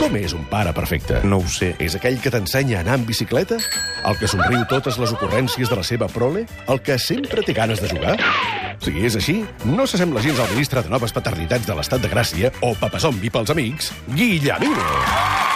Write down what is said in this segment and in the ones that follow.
Com és un pare perfecte? No ho sé. És aquell que t'ensenya a anar en bicicleta? El que somriu totes les ocurrències de la seva prole? El que sempre té ganes de jugar? Si és així, no s'assembla gens al ministre de Noves Paternitats de l'Estat de Gràcia o papazombi pels amics, Guillemino.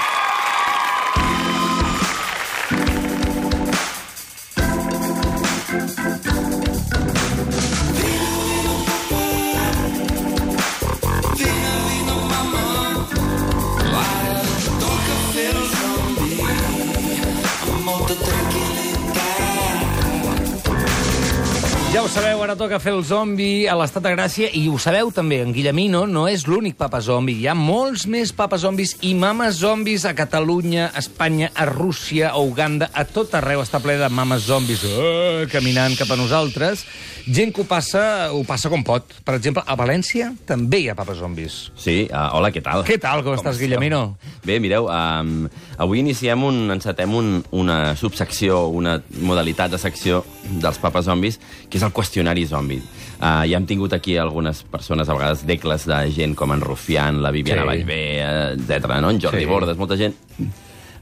Sabeu, ara toca fer el zombi a l'estat de Gràcia i ho sabeu també, en Guillemino no és l'únic papa zombi. Hi ha molts més papas zombis i mames zombis a Catalunya, a Espanya, a Rússia, a Uganda, a tot arreu està ple de mames zombis uh, caminant cap a nosaltres. Gent que ho passa, ho passa com pot. Per exemple, a València també hi ha papas zombis. Sí, uh, hola, què tal? Què tal, com, estàs, Guillemino? Bé, mireu, um, avui iniciem un, encetem un, una subsecció, una modalitat de secció dels papes zombis, que és el qüestionari zombi. Uh, ja hem tingut aquí algunes persones, a vegades decles de gent com en Rufián, la Viviana Sí. Vallvé, etc. no? En Jordi Sí. Bordes, molta gent.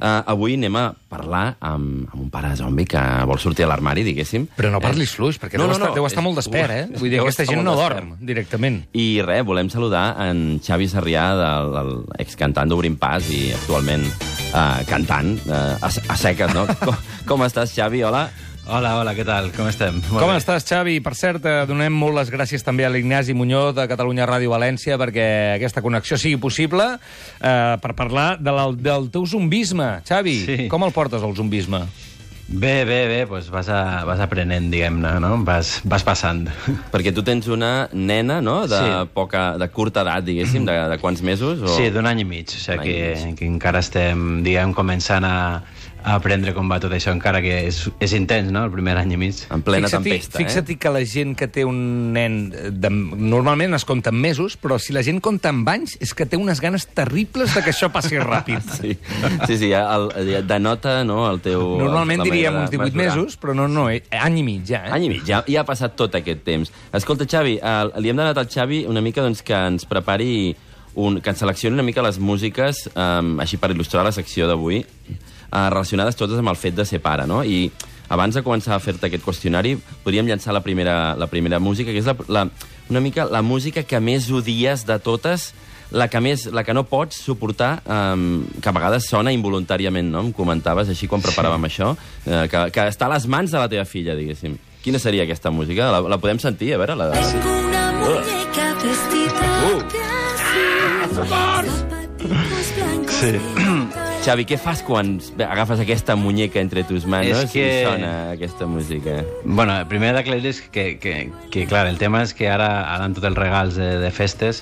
Uh, avui anem a parlar amb, amb un pare zombi que vol sortir a l'armari, diguéssim. Però no parlis fluix, perquè No, deu, no, estar, no, deu estar molt despert, eh? Vull dir, deu aquesta gent no despert. dorm directament. I res, volem saludar en Xavi Sarrià, del, del excantant d'Obrim Pas i actualment uh, cantant uh, a, a seques, no? com, com estàs, Xavi? Hola. Hola, hola, què tal? Com estem? Molt Com bé. estàs, Xavi? Per cert, eh, donem molt les gràcies també a l'Ignasi Muñoz de Catalunya Ràdio València perquè aquesta connexió sigui possible eh, per parlar de la, del teu zombisme. Xavi, Sí. com el portes, el zombisme? Bé, bé, bé, doncs vas, a, vas aprenent, diguem-ne, no? Vas, vas passant. Perquè tu tens una nena, no?, de, Sí. poca, de curta edat, diguéssim, de, de quants mesos? O... Sí, d'un any i mig, o sigui que, que encara estem, diguem, començant a aprendre com va tot això, encara que és, és intens, no?, el primer any i mig. En plena Fixa-t'hi- tempesta, eh? que la gent que té un nen... De, normalment es compta en mesos, però si la gent compta en anys és que té unes ganes terribles de que això passi ràpid. Sí, sí, sí ja, el, ja denota no, el teu... Normalment diríem de uns 18 mesurar. mesos, però no, no, eh, any i mig ja. Eh? Any i mig, ja, ja ha passat tot aquest temps. Escolta, Xavi, eh, li hem demanat al Xavi una mica doncs, que ens prepari, un, que ens seleccioni una mica les músiques, eh, així per il·lustrar la secció d'avui, eh, relacionades totes amb el fet de ser pare, no? I abans de començar a fer-te aquest qüestionari, podríem llançar la primera, la primera música, que és la, la, una mica la música que més odies de totes, la que, més, la que no pots suportar, um, que a vegades sona involuntàriament, no? Em comentaves així quan preparàvem sí. això, eh, que, que està a les mans de la teva filla, diguéssim. Quina seria aquesta música? La, la podem sentir? A veure, la de... Tengo una muñeca vestida Uh. zapatitos blancos Sí. Xavi, què fas quan agafes aquesta muñeca entre tus manos És que- i sona aquesta música? Bueno, primer d'aclarir que, que, que, clar, el tema és que ara, ara amb tots els regals de, de festes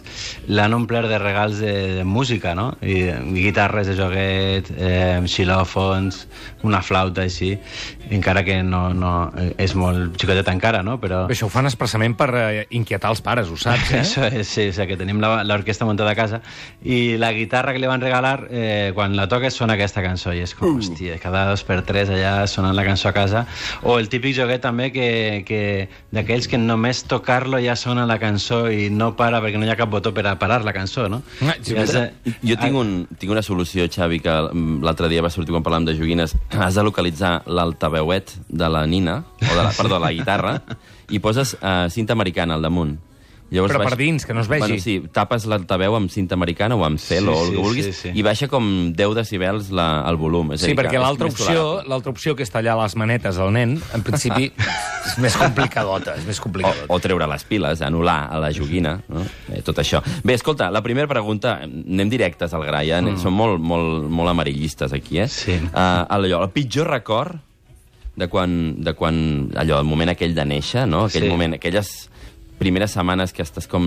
l'han omplert de regals de, de música, no? I, guitarres de joguet, eh, xilòfons, una flauta així, encara que no, no és molt xicotet encara, no? Però... Això ho fan expressament per eh, inquietar els pares, ho saps, eh? Això és, sí, o sigui, que tenim la- l'orquestra muntada a casa i la guitarra que li van regalar, eh, quan la toques sona aquesta cançó i és com, hòstia, cada dos per tres allà sonant la cançó a casa. O el típic joguet també que, que d'aquells que només tocar-lo ja sona la cançó i no para perquè no hi ha cap botó per a parar la cançó, no? Ah, sí, Ja sé- Jo tinc, un, tinc una solució, Xavi, que mm, l'altre dia va sortir quan parlàvem de joguines. Has de localitzar l'altaveuet de la nina, o de la, perdó, de la guitarra, i poses uh, cinta americana al damunt. Llavors Però per dins, que no es vegi. Bueno, sí, tapes l'altaveu amb cinta americana o amb cel Sí, o el que vulguis sí, sí. i baixa com 10 decibels la, el volum. És Sí, dir, perquè l'altra opció, l'altra opció que és tallar les manetes al nen, en principi és més complicadota, és més O, complicadota. o treure les piles, anul·lar a la joguina, no? eh, tot això. Bé, escolta, la primera pregunta, anem directes al gra, ja mm. som molt, molt, molt amarillistes aquí, eh? Sí. Uh, allò, el pitjor record de quan, de quan allò, el moment aquell de néixer, no? Aquell Sí. moment, aquelles primeres setmanes que estàs com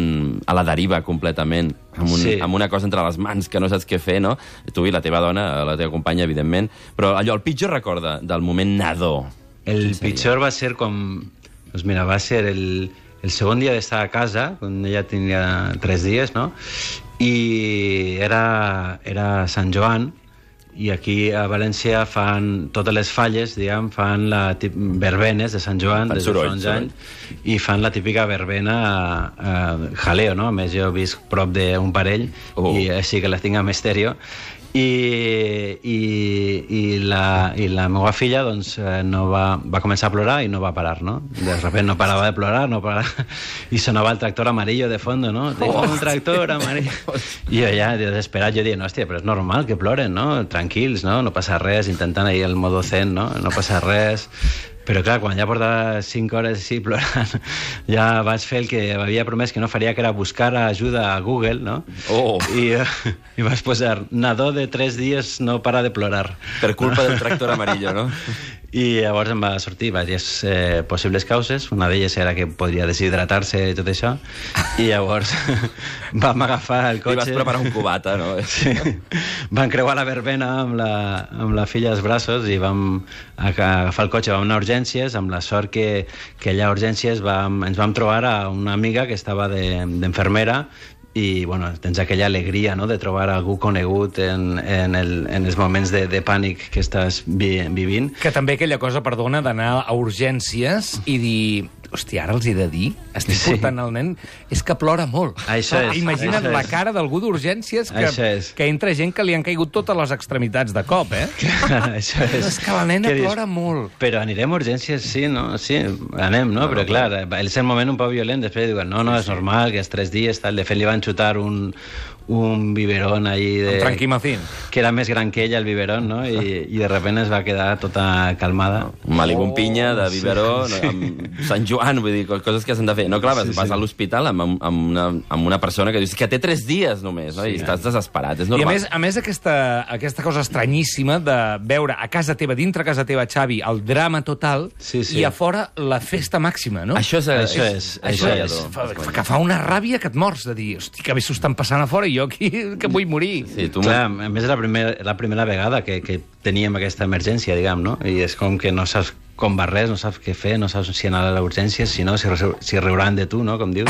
a la deriva completament, amb, un, Sí. amb una cosa entre les mans que no saps què fer, no? Tu i la teva dona, la teva companya, evidentment, però allò, el pitjor record de, del moment nadó. El pitjor va ser quan... Doncs mira, va ser el, el segon dia d'estar a casa, quan ella tenia tres dies, no? I era, era Sant Joan, i aquí a València fan totes les falles, diguem, fan la tip, verbenes de Sant Joan Fan des de fa uns anys i fan la típica verbena eh, jaleo, no? A més, jo he vist prop d'un parell Oh. i així que la tinc amb estèreo i, i, i, la, i la meva filla doncs, eh, no va, va començar a plorar i no va parar, no? De repente no parava de plorar, no parava, i sonava el tractor amarillo de fondo, no? Tengo un tractor amarillo. I jo ja, desesperat, jo dient, hòstia, però és normal que ploren, no? Tranquils, no? No passa res, intentant ahir el modo zen, no? No passa res. Però clar, quan ja portava 5 hores així plorant, ja vaig fer el que havia promès que no faria, que era buscar ajuda a Google, no? Oh. I, i vas posar, nadó de 3 dies no para de plorar. Per culpa del tractor amarillo, no? I llavors em va sortir diverses eh, possibles causes. Una d'elles era que podria deshidratar-se i tot això. I llavors vam agafar el I cotxe... vas preparar un cubata, no? Sí. Vam creuar la verbena amb la, amb la filla als braços i vam agafar el cotxe, vam anar a urgències, amb la sort que, que allà a urgències vam, ens vam trobar a una amiga que estava de- d'infermera i bueno, tens aquella alegria no? de trobar algú conegut en, en, el, en els moments de, de pànic que estàs vi, vivint. Que també aquella cosa, perdona, d'anar a urgències i dir... Hòstia, ara els he de dir, estic Sí. portant el nen, és que plora molt. Això és, Imagina't això la cara d'algú d'urgències que, que entra gent que li han caigut totes les extremitats de cop, eh? Això és. És que la nena Què dius? plora molt. Però anirem a urgències, sí, no? Sí, anem, no? Però clar, és el moment un poc violent, després diuen, no, no, és normal, que és tres dies, tal. De fet, li van xutar un, un biberón allí de... Un tranquimacín. Que era més gran que ella, el biberón, no? I, i de repente es va quedar tota calmada. Un Malibu amb pinya, Oh, de biberó, no, amb Sant Joan, vull dir, coses que s'han de fer. No, clar, vas, Sí, sí. vas a l'hospital amb, amb, amb, una, amb una persona que dius que té tres dies només, no? I estàs desesperat, és I a normal. més, a més aquesta, aquesta cosa estranyíssima de veure a casa teva, dintre casa teva, Xavi, el drama total, Sí, sí. i a fora la festa màxima, no? Això és... Això és, Això això és, és. que fa una ràbia que et mors de dir, hosti, que bé s'ho estan passant a fora i jo aquí que vull morir. Sí, tu... Clar, a més, és la primera, la primera vegada que, que teníem aquesta emergència, diguem, no? I és com que no saps com va res, no saps què fer, no saps si anar a l'urgència, si no, si, si riuran de tu, no?, com dius.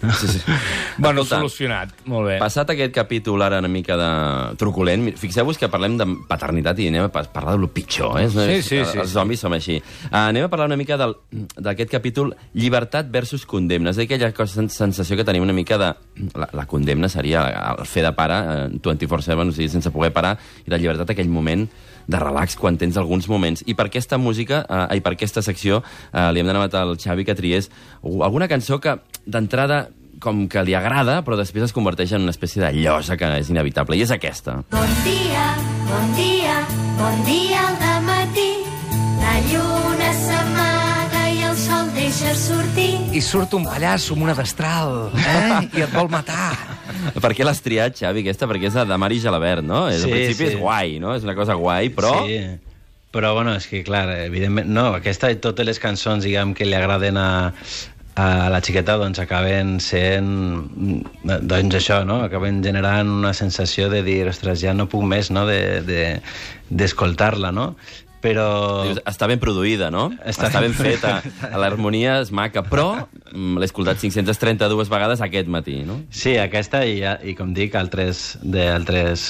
Sí, sí. Bueno, Escolta, solucionat. Molt bé. Passat aquest capítol ara una mica de truculent, fixeu-vos que parlem de paternitat i anem a pa- parlar de lo pitjor, eh? Sí, sí, sí, Els sí. zombis som així. Uh, anem a parlar una mica d'aquest capítol llibertat versus condemna. És aquella cosa, sen- sensació que tenim una mica de... La, la condemna seria el fer de pare eh, 24-7, o sigui, sense poder parar, i la llibertat aquell moment de relax quan tens alguns moments. I per aquesta música, eh, i per aquesta secció, eh, li hem demanat al Xavi que triés alguna cançó que, d'entrada, com que li agrada, però després es converteix en una espècie de llosa que és inevitable, i és aquesta. Bon dia, bon dia, bon dia al matí. La lluna s'amaga i el sol deixa sortir. I surt un pallasso amb una destral, eh? I et vol matar. Per què l'has triat, Xavi, aquesta? Perquè és de Mari Gelabert, no? Sí, Sí, Al principi sí. és guai, no? És una cosa guai, però... Sí, però bueno, és que clar, evidentment, no, aquesta i totes les cançons, diguem, que li agraden a, a la xiqueta, doncs acaben sent, doncs això, no? Acaben generant una sensació de dir, ostres, ja no puc més, no?, de- de- d'escoltar-la, de, no? Però... Dius, està ben produïda, no? Està, Està ben feta. L'harmonia és maca, però mm, l'he escoltat 532 vegades aquest matí, no? Sí, aquesta i, i com dic, altres d'altres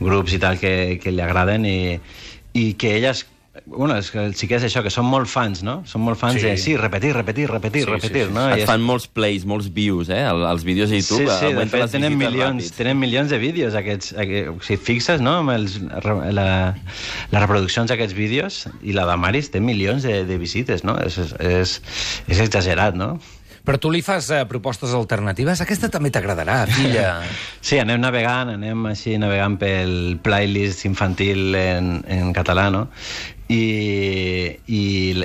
grups i tal que, que li agraden i, i que elles bueno, és que sí que és això, que són molt fans, no? Són molt fans Sí. sí. de sí, repetir, repetir, repetir, Sí, sí, repetir, sí, no? Et I és- fan molts plays, molts views, eh? El- Els vídeos a YouTube. Sí, sí, de fet tenen milions, ràpids. tenen milions de vídeos aquests, aquests si fixes no, amb els, la, les reproduccions d'aquests vídeos i la de Maris té milions de, de visites, no? És, és, és exagerat, no? Però tu li fas eh, propostes alternatives? Aquesta també t'agradarà, filla. Sí, anem navegant, anem així navegant pel playlist infantil en, en català, no? I, i,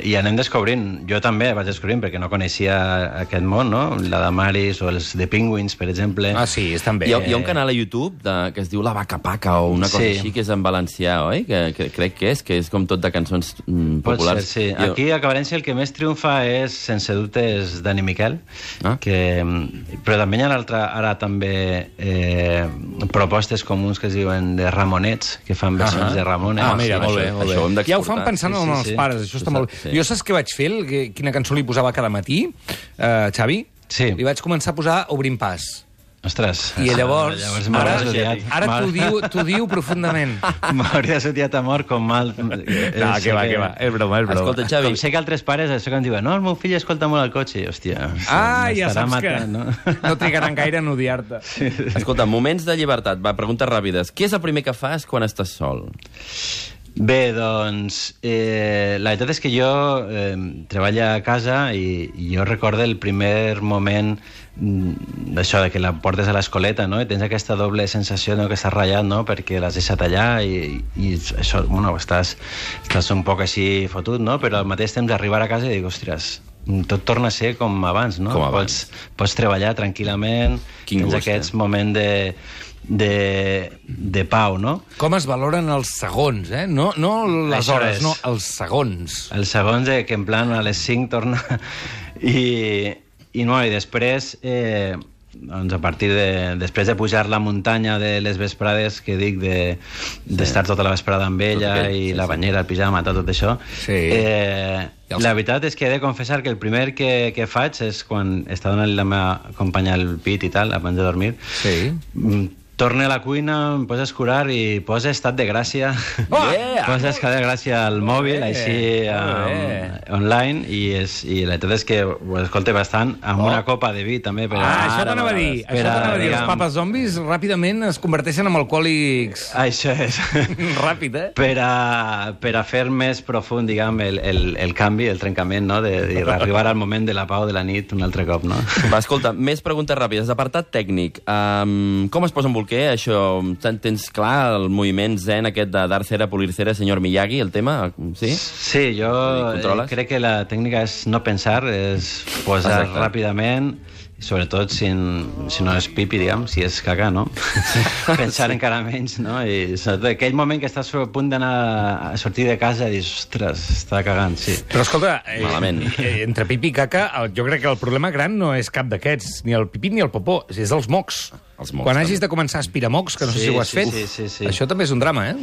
i anem descobrint, jo també vaig descobrint perquè no coneixia aquest món, no? La de Maris o els de Penguins, per exemple. Ah, sí, estan bé. Hi ha, hi ha un canal a YouTube de, que es diu La Vaca Paca o una cosa Sí. així, que és en valencià, oi? Que, que crec que és, que és com tot de cançons mm, Pot populars. ser, sí. Jo- Aquí a Cavalència el que més triomfa és Sense dubtes Dani Miquel, Ah. que, però també hi ha altra, ara també eh, propostes comuns que es diuen de Ramonets, que fan versions Ah. de Ramones. Ah, mira, sí, molt bé, això- molt això ho hem bé. Ja ho d'exportar. Fan pensant Sí, en sí, els sí. pares, això està molt sí. Jo saps què vaig fer? El que- Quina cançó li posava cada matí, eh, Xavi? Sí. Li vaig començar a posar Obrim pas. Ostres. I llavors, llavors ara, odiat. ara t'ho diu, t'ho diu profundament. M'hauries odiat a mort com mal... No, que va, que va. És broma, és broma. Escolta, Xavi, Com sé que altres pares això que em diuen no, el meu fill escolta molt el cotxe. Hòstia, Ah, ja saps que matant, no, no? trigaran gaire en odiar-te. escolta, moments de llibertat. Va, preguntes ràpides. Què és el primer que fas quan estàs sol? Bé, doncs, eh, la veritat és que jo eh, treballo a casa i, i jo recordo el primer moment mm, d'això, de que la portes a l'escoleta, no? I tens aquesta doble sensació no? que estàs ratllat, no? Perquè l'has deixat allà i, i això, bueno, estàs, estàs un poc així fotut, no? Però al mateix temps arribar a casa i dic, ostres, tot torna a ser com abans, no? Com abans. Pots, pots treballar tranquil·lament, Quin tens gust, aquests eh? moments de, de, de pau, no? Com es valoren els segons, eh? No, no les Això hores, és. no, els segons. El segon de que en plan a les 5 torna i, i, no, i després eh, doncs a partir de, després de pujar la muntanya de les vesprades que dic de- d'estar de, tota la vesprada amb ella Tot aquell, i sí, la sí. banyera, el pijama, tot, tot això Sí. eh, els- la veritat és que he de confessar que el primer que, que faig és quan està donant la meva companya el pit i tal, abans de dormir Sí. Torne a la cuina, em posa a escurar i posa estat de gràcia. Oh! Yeah! Posa estat de gràcia al mòbil, bé, així um, bé. online, i, és, i la veritat és que ho escolta bastant, amb Oh. una copa de vi també. Per Ah, això Ara, t'anava a dir. ara. Això t'anava a dir. Els papes zombis ràpidament es converteixen en alcohòlics Això és. ràpid, eh? per, a, per a fer més profund, diguem, el, el, el canvi, el trencament, no? de, de arribar al moment de la pau de la nit un altre cop, no? Va, escolta, més preguntes ràpides. Apartat tècnic. Um, com es posa en bolquer, això? Ten- Tens clar el moviment zen aquest de dar cera, polir cera, senyor Miyagi, el tema? Sí? Sí, jo eh, crec que la tècnica és no pensar, és posar Exacte. ràpidament, sobretot si, si no és pipi, diguem, si és caca, no? Pensar encara menys, no? I sobretot aquell moment que estàs a punt d'anar a sortir de casa i dius, ostres, està cagant, sí. Però escolta, eh, Malament. eh, entre pipi i caca, jo crec que el problema gran no és cap d'aquests, ni el pipí ni el popó, és els mocs. Els mocs, Quan hagis de començar a aspirar mocs, que no sé Sí, si ho has sí, fet, sí, sí, sí. això també és un drama, eh?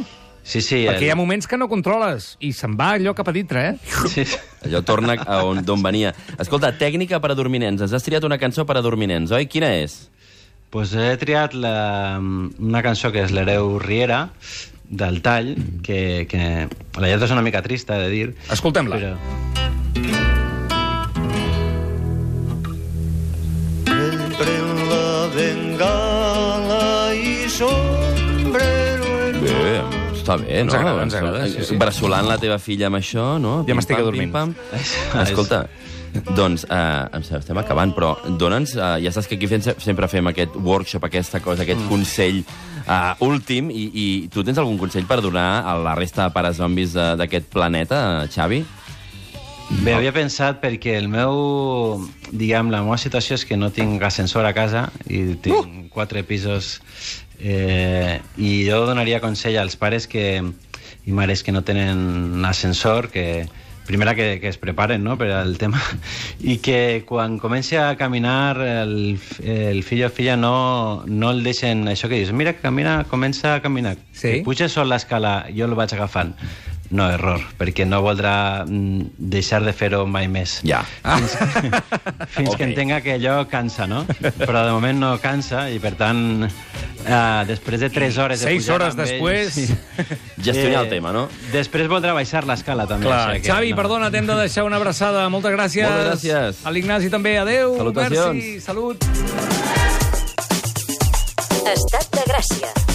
Sí, sí. Perquè hi ha moments que no controles i se'n va allò cap a dintre, eh? Sí, Allò torna a on- d'on venia. Escolta, tècnica per a dorminents. Ens has triat una cançó per a dorminents, oi? Quina és? pues he triat la, una cançó que és l'Hereu Riera, del Tall, que, que la lletra és una mica trista, de dir. Escoltem-la. Però... sombrero en Bé, està bé, Ens no? agrada, ens agrada, sí, sí. Bressolant la teva filla amb això, no? Ja m'estic adormint. pim-pam. Escolta, doncs, eh, em sembla, estem acabant, però dona'ns, eh, ja saps que aquí fem, sempre fem aquest workshop, aquesta cosa, Mm. aquest consell eh, últim, i, i tu tens algun consell per donar a la resta de pares zombis eh, d'aquest planeta, Xavi? Bé, havia pensat perquè el meu, diguem, la meva situació és que no tinc ascensor a casa i tinc quatre pisos eh, i jo donaria consell als pares que, i mares que no tenen ascensor que primera que, que es preparen no, per al tema i que quan comenci a caminar el, el fill o filla no, no el deixen això que dius, mira, camina, comença a caminar Sí. que puja sol l'escala, jo el vaig agafant no, error, perquè no voldrà mm, deixar de fer-ho mai més. Ja. Fins, fins Ok. que entenga que allò cansa, no? Però de moment no cansa i, per tant, eh, després de 3 hores de Seis pujar hores amb després. ells... Gestionar el tema, no? Després voldrà baixar l'escala, també. Clar, o sigui que Xavi, no. perdona, t'hem de deixar una abraçada. Moltes gràcies. Moltes gràcies. A l'Ignasi també. Adéu. Salutacions. Merci. Salut. Estat de Gràcia.